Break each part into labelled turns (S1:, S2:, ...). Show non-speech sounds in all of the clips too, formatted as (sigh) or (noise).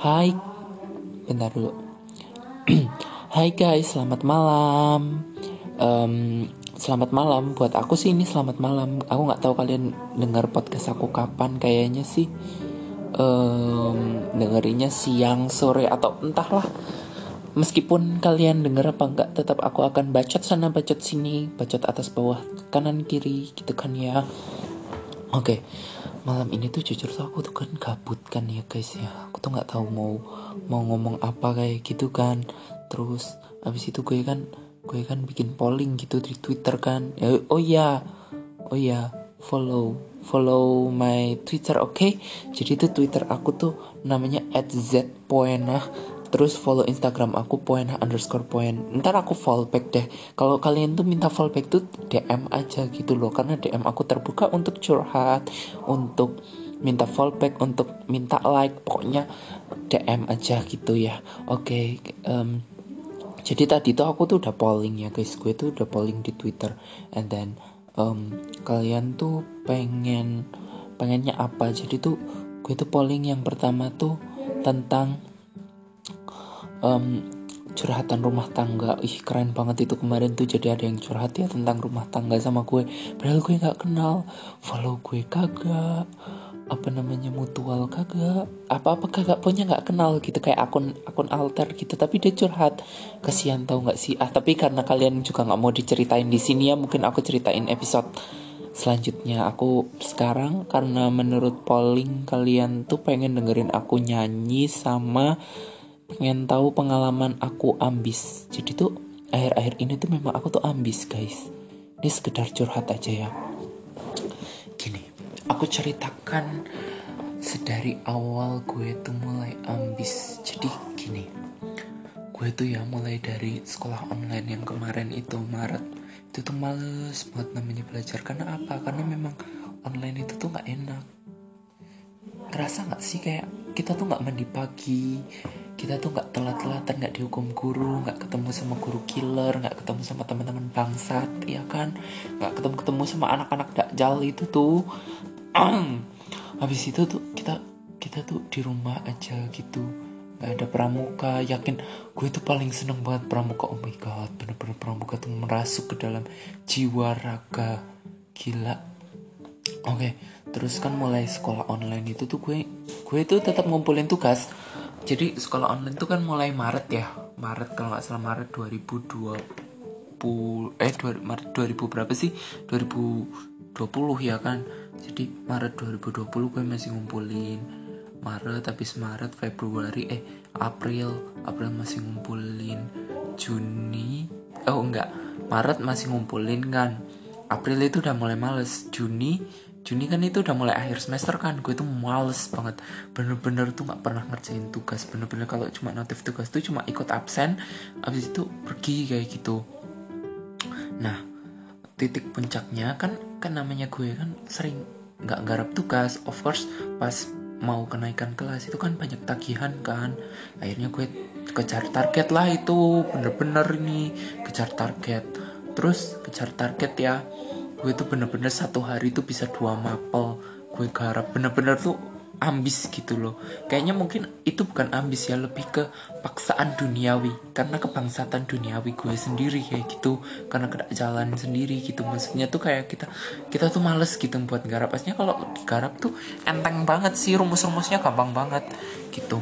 S1: Hai, bentar dulu. (clears throat) Hai guys, selamat malam. Um, selamat malam buat aku sih ini selamat malam. Aku nggak tahu kalian dengar podcast aku kapan. Kayaknya sih um, dengerinnya siang, sore atau entahlah. Meskipun kalian denger apa enggak, tetap aku akan bacot sana, bacot sini, bacot atas bawah, kanan kiri, gitu kan ya. Oke, okay malam ini tuh jujur tuh aku tuh kan gabut kan ya guys ya. Aku tuh nggak tahu mau mau ngomong apa kayak gitu kan. Terus abis itu gue kan gue kan bikin polling gitu di twitter kan. Ya, oh iya oh iya follow follow my twitter oke? Okay? jadi itu twitter aku tuh namanya @zpoena terus follow Instagram aku point underscore point. Ntar aku fallback deh. Kalau kalian tuh minta fallback tuh DM aja gitu loh. Karena DM aku terbuka untuk curhat untuk minta fallback untuk minta like. Pokoknya DM aja gitu ya. Oke okay, um, jadi tadi tuh aku tuh udah polling ya guys. Gue tuh udah polling di Twitter. And then um, kalian tuh pengen pengennya apa? Jadi tuh gue tuh polling yang pertama tuh tentang um, curhatan rumah tangga. Ih keren banget itu. Kemarin tuh jadi ada yang curhat ya tentang rumah tangga sama gue. Padahal gue nggak kenal. Follow gue kagak. Apa namanya mutual kagak. Apa apa kagak punya nggak kenal gitu. Kayak akun akun alter gitu. Tapi dia curhat. Kasihan tau nggak sih? Ah tapi karena kalian juga nggak mau diceritain di sini ya mungkin aku ceritain episode selanjutnya. Aku sekarang karena menurut polling kalian tuh pengen dengerin aku nyanyi sama pengen tahu pengalaman aku ambis. Jadi tuh akhir-akhir ini tuh memang aku tuh ambis guys. Ini sekedar curhat aja ya. Gini aku ceritakan sedari awal gue tuh mulai ambis. Jadi gini gue tuh ya mulai dari sekolah online yang kemarin itu Maret. Itu tuh males buat namanya belajar. Karena apa? Karena memang online itu tuh nggak enak. Ngerasa nggak sih kayak kita tuh nggak mandi pagi kita tuh nggak telat-telatan nggak dihukum guru nggak ketemu sama guru killer nggak ketemu sama teman-teman bangsat ya kan? Nggak ketemu ketemu sama anak-anak dakjal itu tuh. (clears throat) Habis itu tuh kita kita tuh di rumah aja gitu. Nggak ada pramuka yakin gue tuh paling seneng banget pramuka. Oh my god bener-bener pramuka tuh merasuk ke dalam jiwa raga. Gila. Oke okay, terus kan mulai sekolah online itu tuh gue gue tuh tetap ngumpulin tugas jadi sekolah online itu kan mulai Maret ya. Maret kalau nggak salah Maret 2020 eh 2, Maret 2000 berapa sih? 2020 ya kan. Jadi Maret 2020 gue masih ngumpulin Maret habis Maret Februari eh April April masih ngumpulin Juni oh enggak. Maret masih ngumpulin kan. April itu udah mulai males Juni Juni kan itu udah mulai akhir semester kan gue tuh males banget. Bener-bener tuh nggak pernah ngerjain tugas. Bener-bener kalau cuma notif tugas tuh cuma ikut absen abis itu pergi kayak gitu. Nah titik puncaknya kan kan namanya gue kan sering nggak garap tugas. Of course pas mau kenaikan kelas itu kan banyak tagihan kan. Akhirnya gue kejar target lah itu bener-bener ini. Kejar target. Terus kejar target ya gue tuh bener-bener satu hari tuh bisa dua mapel. Gue garap bener-bener tuh ambis gitu loh. Kayaknya mungkin itu bukan ambis ya lebih ke paksaan duniawi. Karena kebangsatan duniawi gue sendiri kayak gitu. Karena kena jalan sendiri gitu. Maksudnya tuh kayak kita kita tuh males gitu buat garap. Pasnya kalau digarap tuh enteng banget sih rumus-rumusnya gampang banget gitu.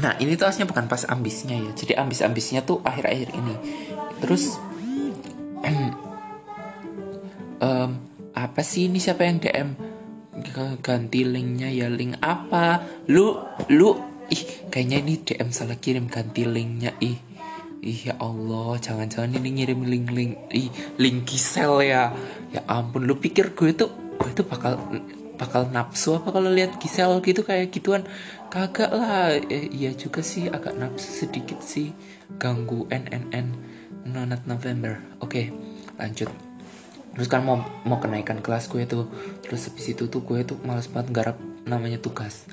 S1: Nah ini tuh aslinya bukan pas ambisnya ya. Jadi ambis-ambisnya tuh akhir-akhir ini. Terus (clears throat) um, apa sih ini siapa yang DM ganti linknya ya link apa? Lu lu ih kayaknya ini DM salah kirim ganti linknya ih. Ih ya Allah jangan-jangan ini ngirim link-link ih link kisel ya. Ya ampun lu pikir gue tuh gue tuh bakal bakal nafsu apa kalau lihat kisel gitu kayak gituan? Kagak lah. Eh, iya juga sih agak nafsu sedikit sih. Ganggu NNN Nonat November. Oke lanjut terus kan mau mau kenaikan kelas gue tuh. Terus habis itu tuh gue tuh males banget garap namanya tugas.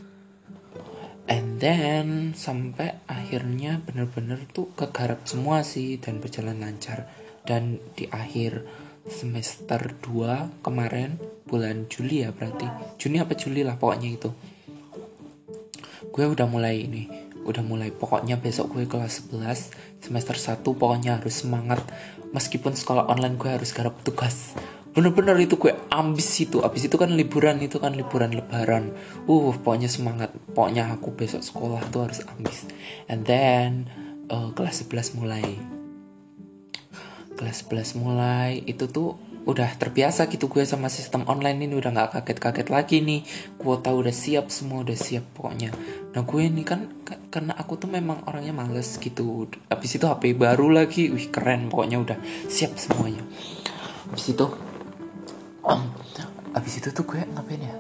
S1: And then sampai akhirnya bener-bener tuh kegarap semua sih dan berjalan lancar. Dan di akhir semester 2 kemarin bulan Juli ya berarti. Juni apa Juli lah pokoknya itu. Gue udah mulai ini udah mulai. Pokoknya besok gue kelas 11 semester 1 pokoknya harus semangat. Meskipun sekolah online gue harus garap tugas. Bener-bener itu gue ambis itu. Abis itu kan liburan itu kan liburan lebaran. Uh pokoknya semangat. Pokoknya aku besok sekolah tuh harus ambis. And then uh, kelas 11 mulai. Kelas 11 mulai itu tuh udah terbiasa gitu gue sama sistem online ini udah nggak kaget-kaget lagi nih. Kuota udah siap semua udah siap pokoknya. Nah gue ini kan karena aku tuh memang orangnya males gitu. Habis itu HP baru lagi wih keren pokoknya udah siap semuanya. Habis itu um, (clears throat) habis itu tuh gue ngapain ya?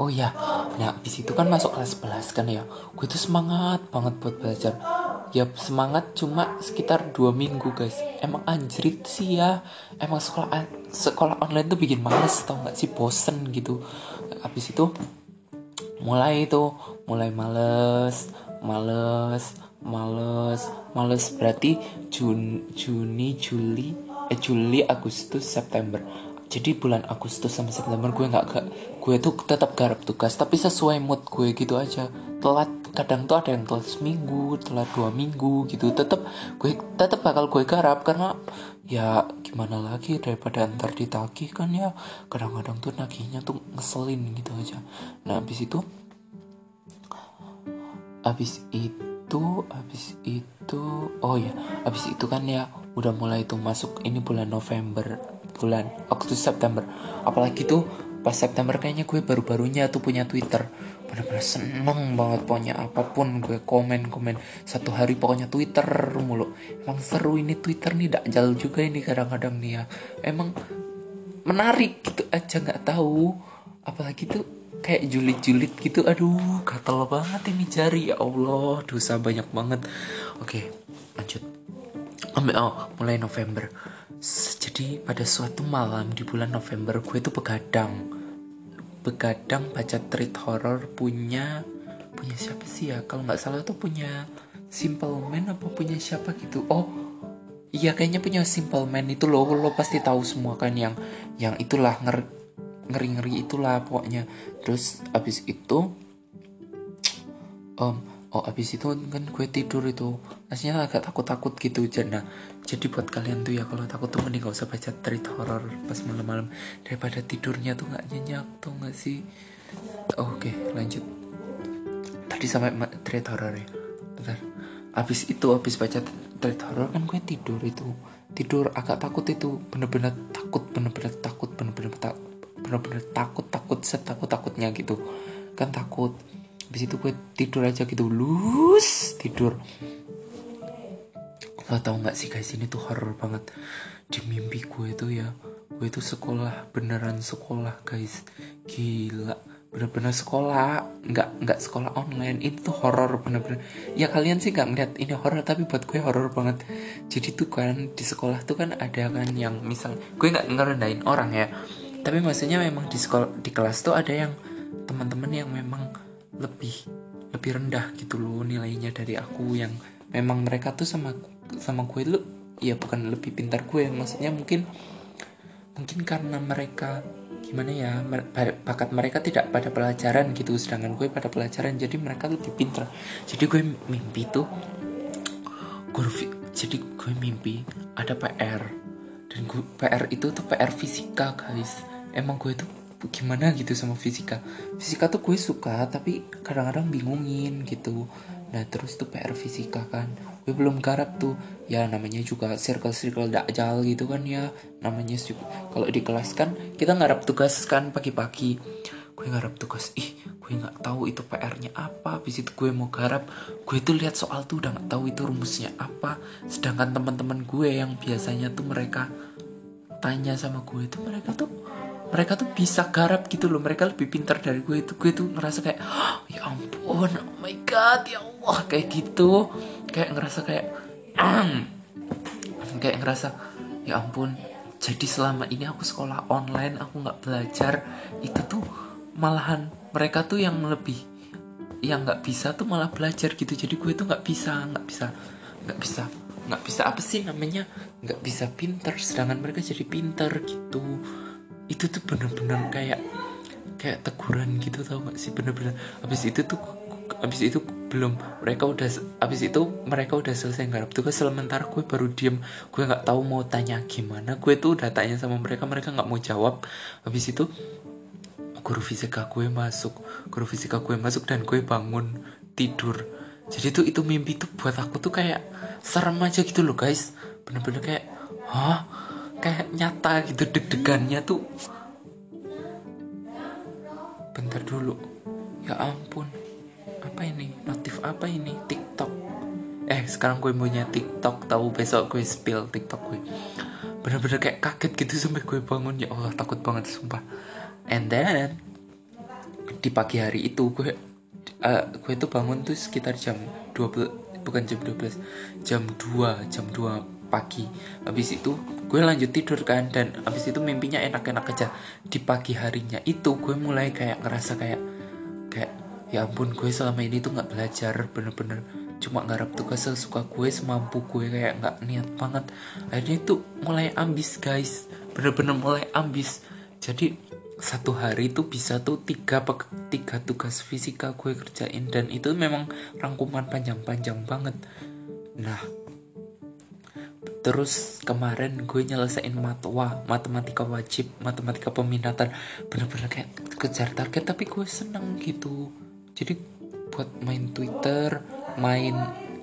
S1: Oh iya, nah habis itu kan masuk kelas 11 kan ya. Gue tuh semangat banget buat belajar ya semangat cuma sekitar dua minggu guys. Emang anjrit sih ya. Emang sekolah sekolah online tuh bikin males tau nggak sih? Bosen gitu. Habis itu mulai itu mulai males males males males. Berarti Jun, Juni Juli eh Juli Agustus September jadi bulan Agustus sampai September gue nggak gue tuh tetap garap tugas tapi sesuai mood gue gitu aja. Telat kadang tuh ada yang telat seminggu telat dua minggu gitu. Tetap gue tetap bakal gue garap karena ya gimana lagi daripada antar ditagih kan ya. Kadang-kadang tuh nagihnya tuh ngeselin gitu aja. Nah habis itu habis itu habis itu oh ya habis itu kan ya udah mulai tuh masuk ini bulan November bulan Agustus September. Apalagi tuh pas September kayaknya gue baru-barunya tuh punya Twitter. Bener-bener seneng banget pokoknya apa pun gue komen-komen. Satu hari pokoknya Twitter mulu. Emang seru ini Twitter nih dakjal juga ini kadang-kadang nih ya. Emang menarik gitu aja nggak tahu. Apalagi tuh kayak julid-julid gitu. Aduh gatel banget ini jari. Ya Allah dosa banyak banget. Oke lanjut. Oh mulai November jadi pada suatu malam di bulan November gue tuh begadang. Begadang baca treat horror punya punya siapa sih ya? Kalau nggak salah tuh punya Simple Man apa punya siapa gitu? Oh iya kayaknya punya Simple Man itu loh. Lo pasti tahu semua kan yang yang itulah nger ngeri ngeri itulah pokoknya. Terus abis itu um, oh abis itu kan gue tidur itu. Aslinya agak takut-takut gitu nah jadi buat kalian tuh ya kalau takut tuh mending gak usah baca treat horror pas malam-malam. Daripada tidurnya tuh nggak nyenyak tuh nggak sih? Oke okay, lanjut. Tadi sampai treat horror ya. Bentar. Abis itu abis baca treat horror kan gue tidur itu. Tidur agak takut itu. Bener-bener takut bener-bener takut bener-bener tak bener-bener takut takut setakut takutnya gitu. Kan takut habis itu gue tidur aja gitu lus tidur. Lo tau nggak sih guys ini tuh horror banget. Di mimpi gue itu ya gue itu sekolah beneran sekolah guys. Gila bener-bener sekolah nggak nggak sekolah online. Itu tuh horror bener-bener. Ya kalian sih nggak ngeliat ini horror tapi buat gue horror banget. Jadi tuh kan di sekolah tuh kan ada kan yang misal gue nggak ngerendahin orang ya. Tapi maksudnya memang di sekolah di kelas tuh ada yang teman-teman yang memang lebih lebih rendah gitu loh nilainya dari aku yang memang mereka tuh sama sama gue lu ya bukan lebih pintar gue maksudnya mungkin mungkin karena mereka gimana ya bakat mereka tidak pada pelajaran gitu sedangkan gue pada pelajaran jadi mereka lebih pintar. Jadi gue mimpi tuh gue jadi gue mimpi ada PR dan gue PR itu tuh PR fisika guys. Emang gue tuh gimana gitu sama fisika fisika tuh gue suka tapi kadang-kadang bingungin gitu. Nah terus tuh PR fisika kan. Gue belum garap tuh. Ya namanya juga circle circle dakjal gitu kan ya. Namanya kalau di kelas kan kita ngarap tugas kan pagi-pagi. Gue ngarap tugas ih gue nggak tahu itu PR-nya apa. Habis itu gue mau garap gue tuh lihat soal tuh udah nggak tahu itu rumusnya apa. Sedangkan teman-teman gue yang biasanya tuh mereka tanya sama gue itu mereka tuh mereka tuh bisa garap gitu loh. Mereka lebih pintar dari gue itu. Gue tuh ngerasa kayak oh, ya ampun oh my god ya allah. Kayak gitu. Kayak ngerasa kayak kayak ngerasa ya ampun jadi selama ini aku sekolah online aku nggak belajar. Itu tuh malahan mereka tuh yang lebih yang nggak bisa tuh malah belajar gitu. Jadi gue tuh nggak bisa nggak bisa nggak bisa nggak bisa. Apa sih namanya? Nggak bisa pinter sedangkan mereka jadi pinter gitu itu tuh bener-bener kayak kayak teguran gitu tau gak sih? Bener-bener habis itu tuh habis itu belum mereka udah habis itu mereka udah selesai garap tugas sementara gue baru diem. Gue nggak tahu mau tanya gimana. Gue tuh udah tanya sama mereka mereka nggak mau jawab. Habis itu guru fisika gue masuk guru fisika gue masuk dan gue bangun tidur. Jadi tuh itu mimpi tuh buat aku tuh kayak serem aja gitu loh guys. Bener-bener kayak hah kayak nyata gitu deg-degannya tuh. Bentar dulu. Ya ampun. Apa ini? Notif apa ini? TikTok. Eh sekarang gue punya TikTok tahu besok gue spill TikTok gue. Bener-bener kayak kaget gitu sampai gue bangun. Ya Allah takut banget sumpah. And then di pagi hari itu gue uh, gue tuh bangun tuh sekitar jam 12 bukan jam 12 jam 2 jam 2 pagi. Habis itu gue lanjut tidur kan dan habis itu mimpinya enak-enak aja. Di pagi harinya itu gue mulai kayak ngerasa kayak kayak ya ampun gue selama ini tuh nggak belajar bener-bener cuma ngarap tugas sesuka gue semampu gue kayak nggak niat banget. Akhirnya itu mulai ambis guys. Bener-bener mulai ambis. Jadi satu hari itu bisa tuh tiga tiga tugas fisika gue kerjain dan itu memang rangkuman panjang-panjang banget. Nah terus kemarin gue nyelesain matwa matematika wajib matematika peminatan. Bener-bener kayak kejar target tapi gue seneng gitu. Jadi buat main Twitter main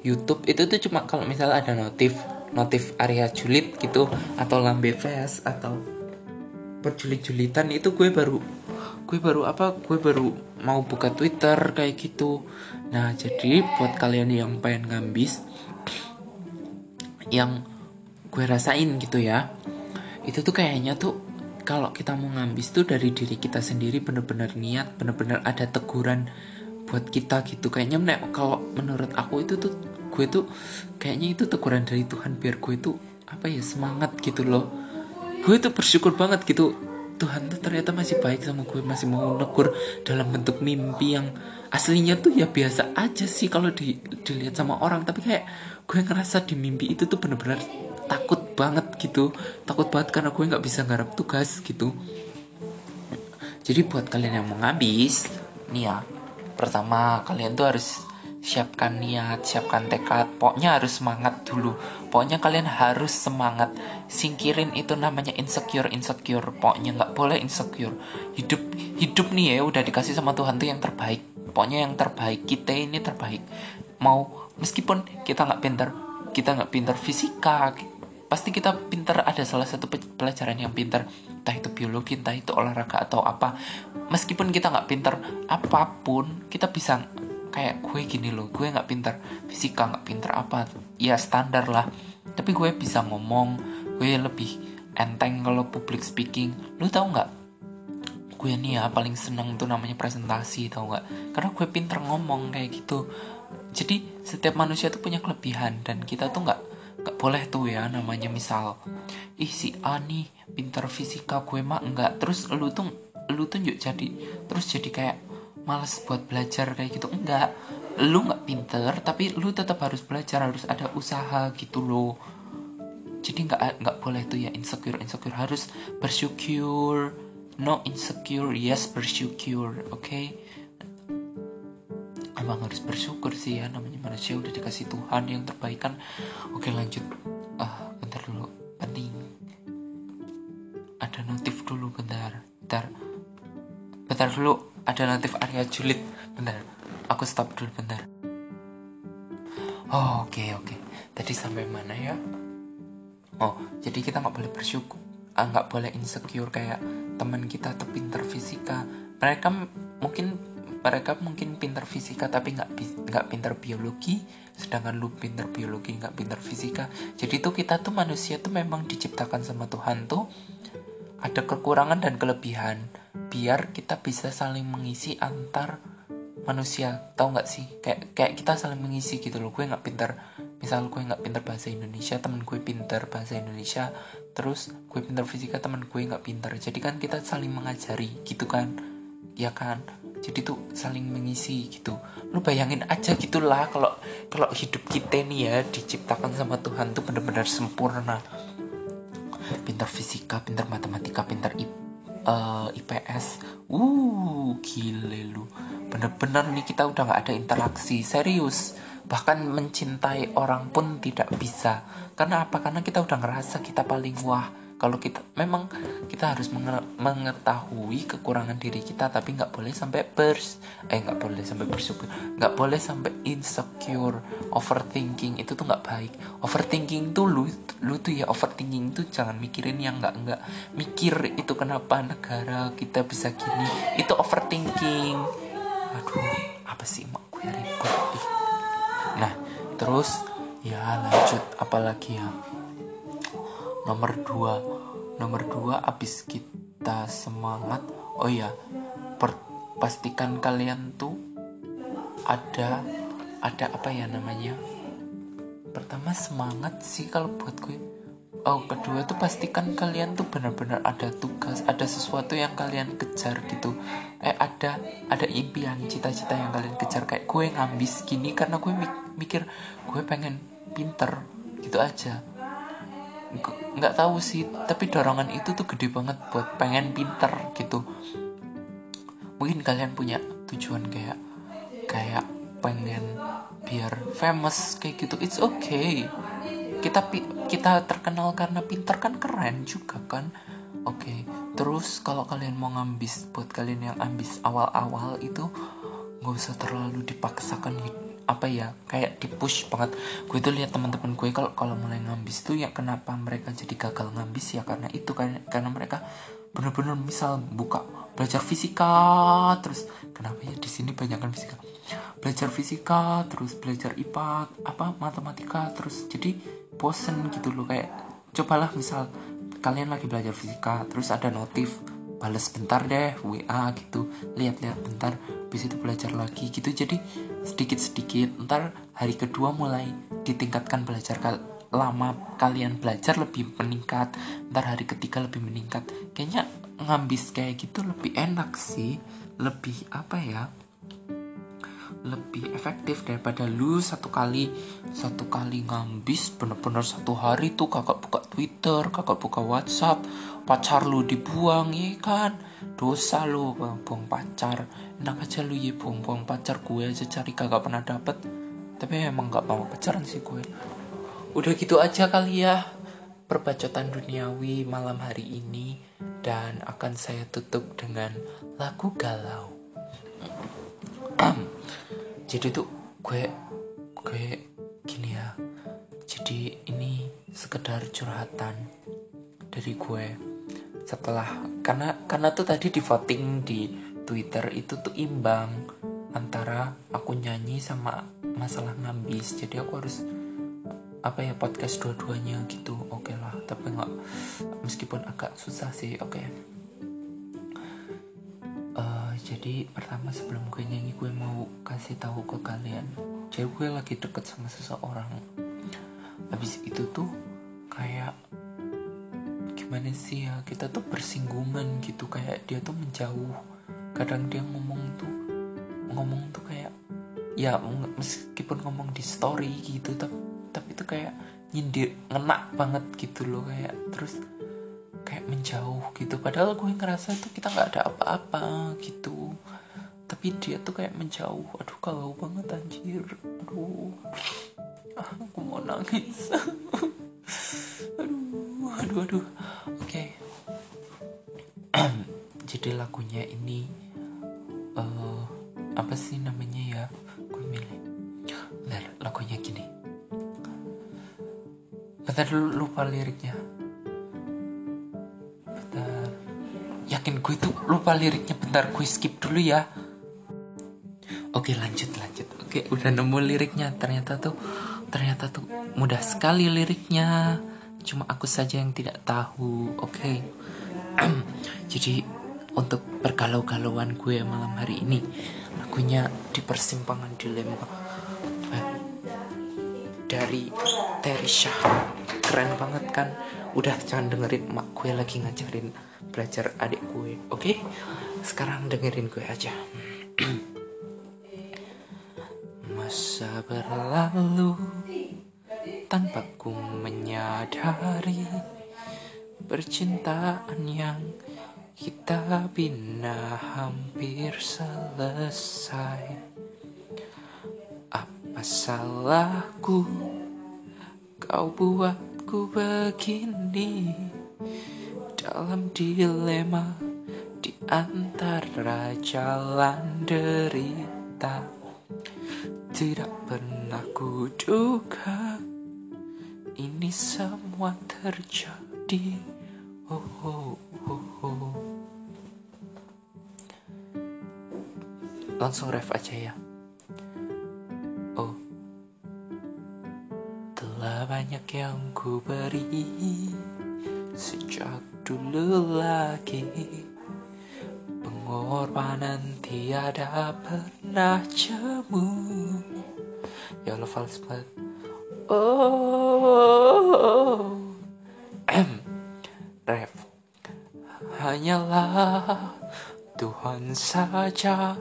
S1: YouTube itu tuh cuma kalau misalnya ada notif notif area julid gitu atau lambe fest atau perjulit-julitan itu gue baru gue baru apa gue baru mau buka Twitter kayak gitu. Nah jadi buat kalian yang pengen ngambis yang gue rasain gitu ya. Itu tuh kayaknya tuh kalau kita mau ngambis tuh dari diri kita sendiri bener-bener niat bener-bener ada teguran buat kita gitu. Kayaknya kalau menurut aku itu tuh gue tuh kayaknya itu teguran dari Tuhan biar gue tuh apa ya semangat gitu loh. Gue tuh bersyukur banget gitu. Tuhan tuh ternyata masih baik sama gue masih mau negur dalam bentuk mimpi yang aslinya tuh ya biasa aja sih kalau di, dilihat sama orang. Tapi kayak gue ngerasa di mimpi itu tuh bener-bener takut banget gitu. Takut banget karena gue nggak bisa garap tugas gitu. Jadi buat kalian yang mau ngabis nih ya pertama kalian tuh harus siapkan niat siapkan tekad. Pokoknya harus semangat dulu. Pokoknya kalian harus semangat. Singkirin itu namanya insecure insecure. Pokoknya nggak boleh insecure. Hidup hidup nih ya udah dikasih sama Tuhan tuh yang terbaik. Pokoknya yang terbaik kita ini terbaik. Mau meskipun kita nggak pinter kita nggak pinter fisika pasti kita pinter ada salah satu pelajaran yang pinter. Entah itu biologi entah itu olahraga atau apa. Meskipun kita nggak pinter apa pun kita bisa kayak gue gini loh gue nggak pinter fisika nggak pinter apa ya standar lah. Tapi gue bisa ngomong gue lebih enteng kalau public speaking. Lu tau nggak? Gue nih ya paling seneng tuh namanya presentasi tau nggak? Karena gue pinter ngomong kayak gitu. Jadi setiap manusia tuh punya kelebihan dan kita tuh nggak gak boleh tuh ya namanya misal ih si A nih pintar fisika gue mah enggak terus lu tuh lu tuh yuk jadi terus jadi kayak males buat belajar kayak gitu. Enggak lu nggak pinter tapi lu tetap harus belajar harus ada usaha gitu loh. Jadi nggak nggak boleh tuh ya insecure insecure. Harus bersyukur. No insecure yes bersyukur oke? okay? Emang harus bersyukur sih ya namanya manusia udah dikasih Tuhan yang terbaik kan oke lanjut. Ah bentar dulu. Penting. Ada notif dulu bentar. Bentar. Bentar dulu ada notif Arya Julid. Bentar. Aku stop dulu bentar. Oh oke okay, oke. Okay. tadi sampai mana ya? Oh jadi kita nggak boleh bersyukur. Ah, nggak ah, boleh insecure kayak teman kita atau pinter fisika. Mereka mungkin mereka mungkin pinter fisika tapi nggak nggak pinter biologi sedangkan lu pinter biologi nggak pinter fisika. Jadi tuh kita tuh manusia tuh memang diciptakan sama Tuhan tuh ada kekurangan dan kelebihan biar kita bisa saling mengisi antar manusia. Tahu nggak sih? Kayak kayak kita saling mengisi gitu loh. Gue nggak pinter misal gue nggak pinter bahasa Indonesia temen gue pinter bahasa Indonesia terus gue pinter fisika temen gue nggak pinter. Jadi kan kita saling mengajari gitu kan? Ya kan jadi tuh saling mengisi gitu. Lu bayangin aja gitulah kalau kalau hidup kita nih ya diciptakan sama Tuhan tuh benar-benar sempurna. Pintar fisika pintar matematika pintar IP, uh, IPS uh gile lu. Bener-bener nih kita udah nggak ada interaksi. Serius. Bahkan mencintai orang pun tidak bisa. Karena apa? Karena kita udah ngerasa kita paling wah kalau kita memang kita harus mengetahui kekurangan diri kita tapi nggak boleh sampai bers eh nggak boleh sampai bersyukur nggak boleh sampai insecure overthinking itu tuh nggak baik. Overthinking tuh lu lu tuh ya overthinking tuh jangan mikirin yang nggak nggak mikir itu kenapa negara kita bisa gini. Itu overthinking. Aduh apa sih mak gue ribet nah terus ya lanjut apalagi ya nomor dua. Nomor dua abis kita semangat. Oh ya pastikan kalian tuh ada ada apa ya namanya? Pertama semangat sih kalau buat gue. Oh kedua tuh pastikan kalian tuh benar-benar ada tugas ada sesuatu yang kalian kejar gitu. Eh ada ada impian cita-cita yang kalian kejar. Kayak gue ngambis gini karena gue mikir gue pengen pinter gitu aja nggak tahu sih tapi dorongan itu tuh gede banget buat pengen pinter gitu mungkin kalian punya tujuan kayak kayak pengen biar famous kayak gitu it's okay kita kita terkenal karena pinter kan keren juga kan oke okay. terus kalau kalian mau ngambis buat kalian yang ambis awal-awal itu nggak usah terlalu dipaksakan apa ya kayak di push banget. Gue tuh lihat teman-teman gue kalau kalau mulai ngambis tuh ya kenapa mereka jadi gagal ngambis ya? Karena itu kan karena mereka bener-bener misal buka belajar fisika terus kenapa ya di sini banyak kan fisika? Belajar fisika terus belajar IPA apa matematika terus jadi bosen gitu loh. Kayak cobalah misal kalian lagi belajar fisika terus ada notif balas bentar deh WA gitu. Lihat-lihat bentar habis itu belajar lagi gitu. Jadi sedikit-sedikit. Ntar hari kedua mulai ditingkatkan belajar kal lama kalian belajar lebih meningkat. Ntar hari ketiga lebih meningkat. Kayaknya ngambis kayak gitu lebih enak sih. Lebih apa ya? Lebih efektif daripada lu satu kali. Satu kali ngambis bener-bener satu hari tuh kakak buka Twitter kakak buka WhatsApp. Pacar lu dibuang ya kan? Dosa lu buang pacar enak aja lu ya buang buang pacar gue aja cari kakak pernah dapet. Tapi emang gak mau pacaran sih gue. Udah gitu aja kali ya perbacotan duniawi malam hari ini dan akan saya tutup dengan lagu galau. (clears throat) Jadi tuh gue gue gini ya. Jadi ini sekedar curhatan dari gue. Setelah karena karena tuh tadi di voting di Twitter itu tuh imbang antara aku nyanyi sama masalah ngambis. Jadi aku harus apa ya podcast dua-duanya gitu. Oke okay lah tapi nggak meskipun agak susah sih oke. Okay jadi pertama sebelum gue nyanyi gue mau kasih tahu ke kalian. Jadi gue lagi deket sama seseorang. Habis itu tuh kayak gimana sih ya kita tuh bersinggungan gitu. Kayak dia tuh menjauh kadang dia ngomong tuh ngomong tuh kayak ya meskipun ngomong di story gitu tapi tapi tuh kayak nyindir ngenak banget gitu loh kayak terus kayak menjauh gitu. Padahal gue ngerasa tuh kita nggak ada apa-apa gitu. Tapi dia tuh kayak menjauh. Aduh kalau banget anjir. Aduh. Ah, aku mau nangis. (laughs) Aduh aduh aduh. Jadi lagunya ini uh, apa sih namanya ya? Gue milih. Bentar, lagunya gini. Bentar lupa liriknya. Yakin gue tuh lupa liriknya. Bentar gue skip dulu ya. Oke lanjut lanjut. Oke udah nemu liriknya. Ternyata tuh ternyata tuh mudah sekali liriknya. Cuma aku saja yang tidak tahu. Oke. (clears throat) Jadi untuk pergalau-galauan gue malam hari ini lagunya di persimpangan dilema eh, dari Terisha keren banget kan? Udah jangan dengerin mak gue lagi ngajarin belajar adik gue oke? Okay? sekarang dengerin gue aja. (clears throat) Masa berlalu tanpa ku menyadari percintaan yang Kita bina hampir selesai. Apa salahku? Kau buatku begini. Dalam dilema Di antara jalan derita. Tidak pernah kuduga Ini semua terjadi. Oh, oh. Langsung ref aja ya. Oh. Telah banyak yang ku beri Sejak dulu lagi. Pengorbanan tiada pernah jemu. Ya Allah fals banget Oh. Ref. Hanyalah Tuhan saja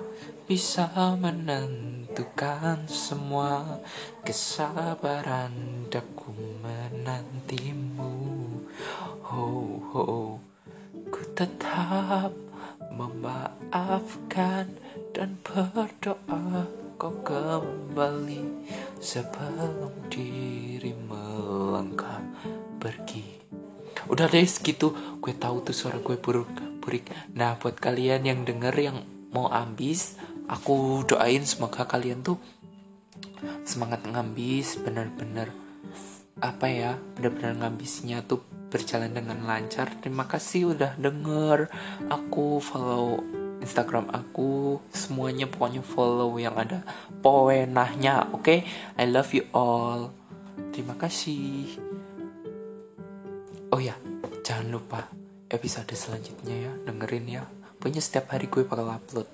S1: bisa menentukan semua kesabaran daku menantimu. Ho ho Ku tetap memaafkan dan berdoa kau kembali sebelum diri melangkah pergi. Udah deh segitu. Gue tahu tuh suara gue buruk burik. Nah buat kalian yang denger yang mau ambis aku doain semoga kalian tuh semangat ngambis bener-bener apa ya bener-bener ngambisnya tuh berjalan dengan lancar. Terima kasih udah denger aku follow Instagram aku semuanya pokoknya follow yang ada poenahnya oke? Okay? I love you all. Terima kasih. Oh ya jangan lupa episode selanjutnya ya dengerin ya. Pokoknya setiap hari gue bakal upload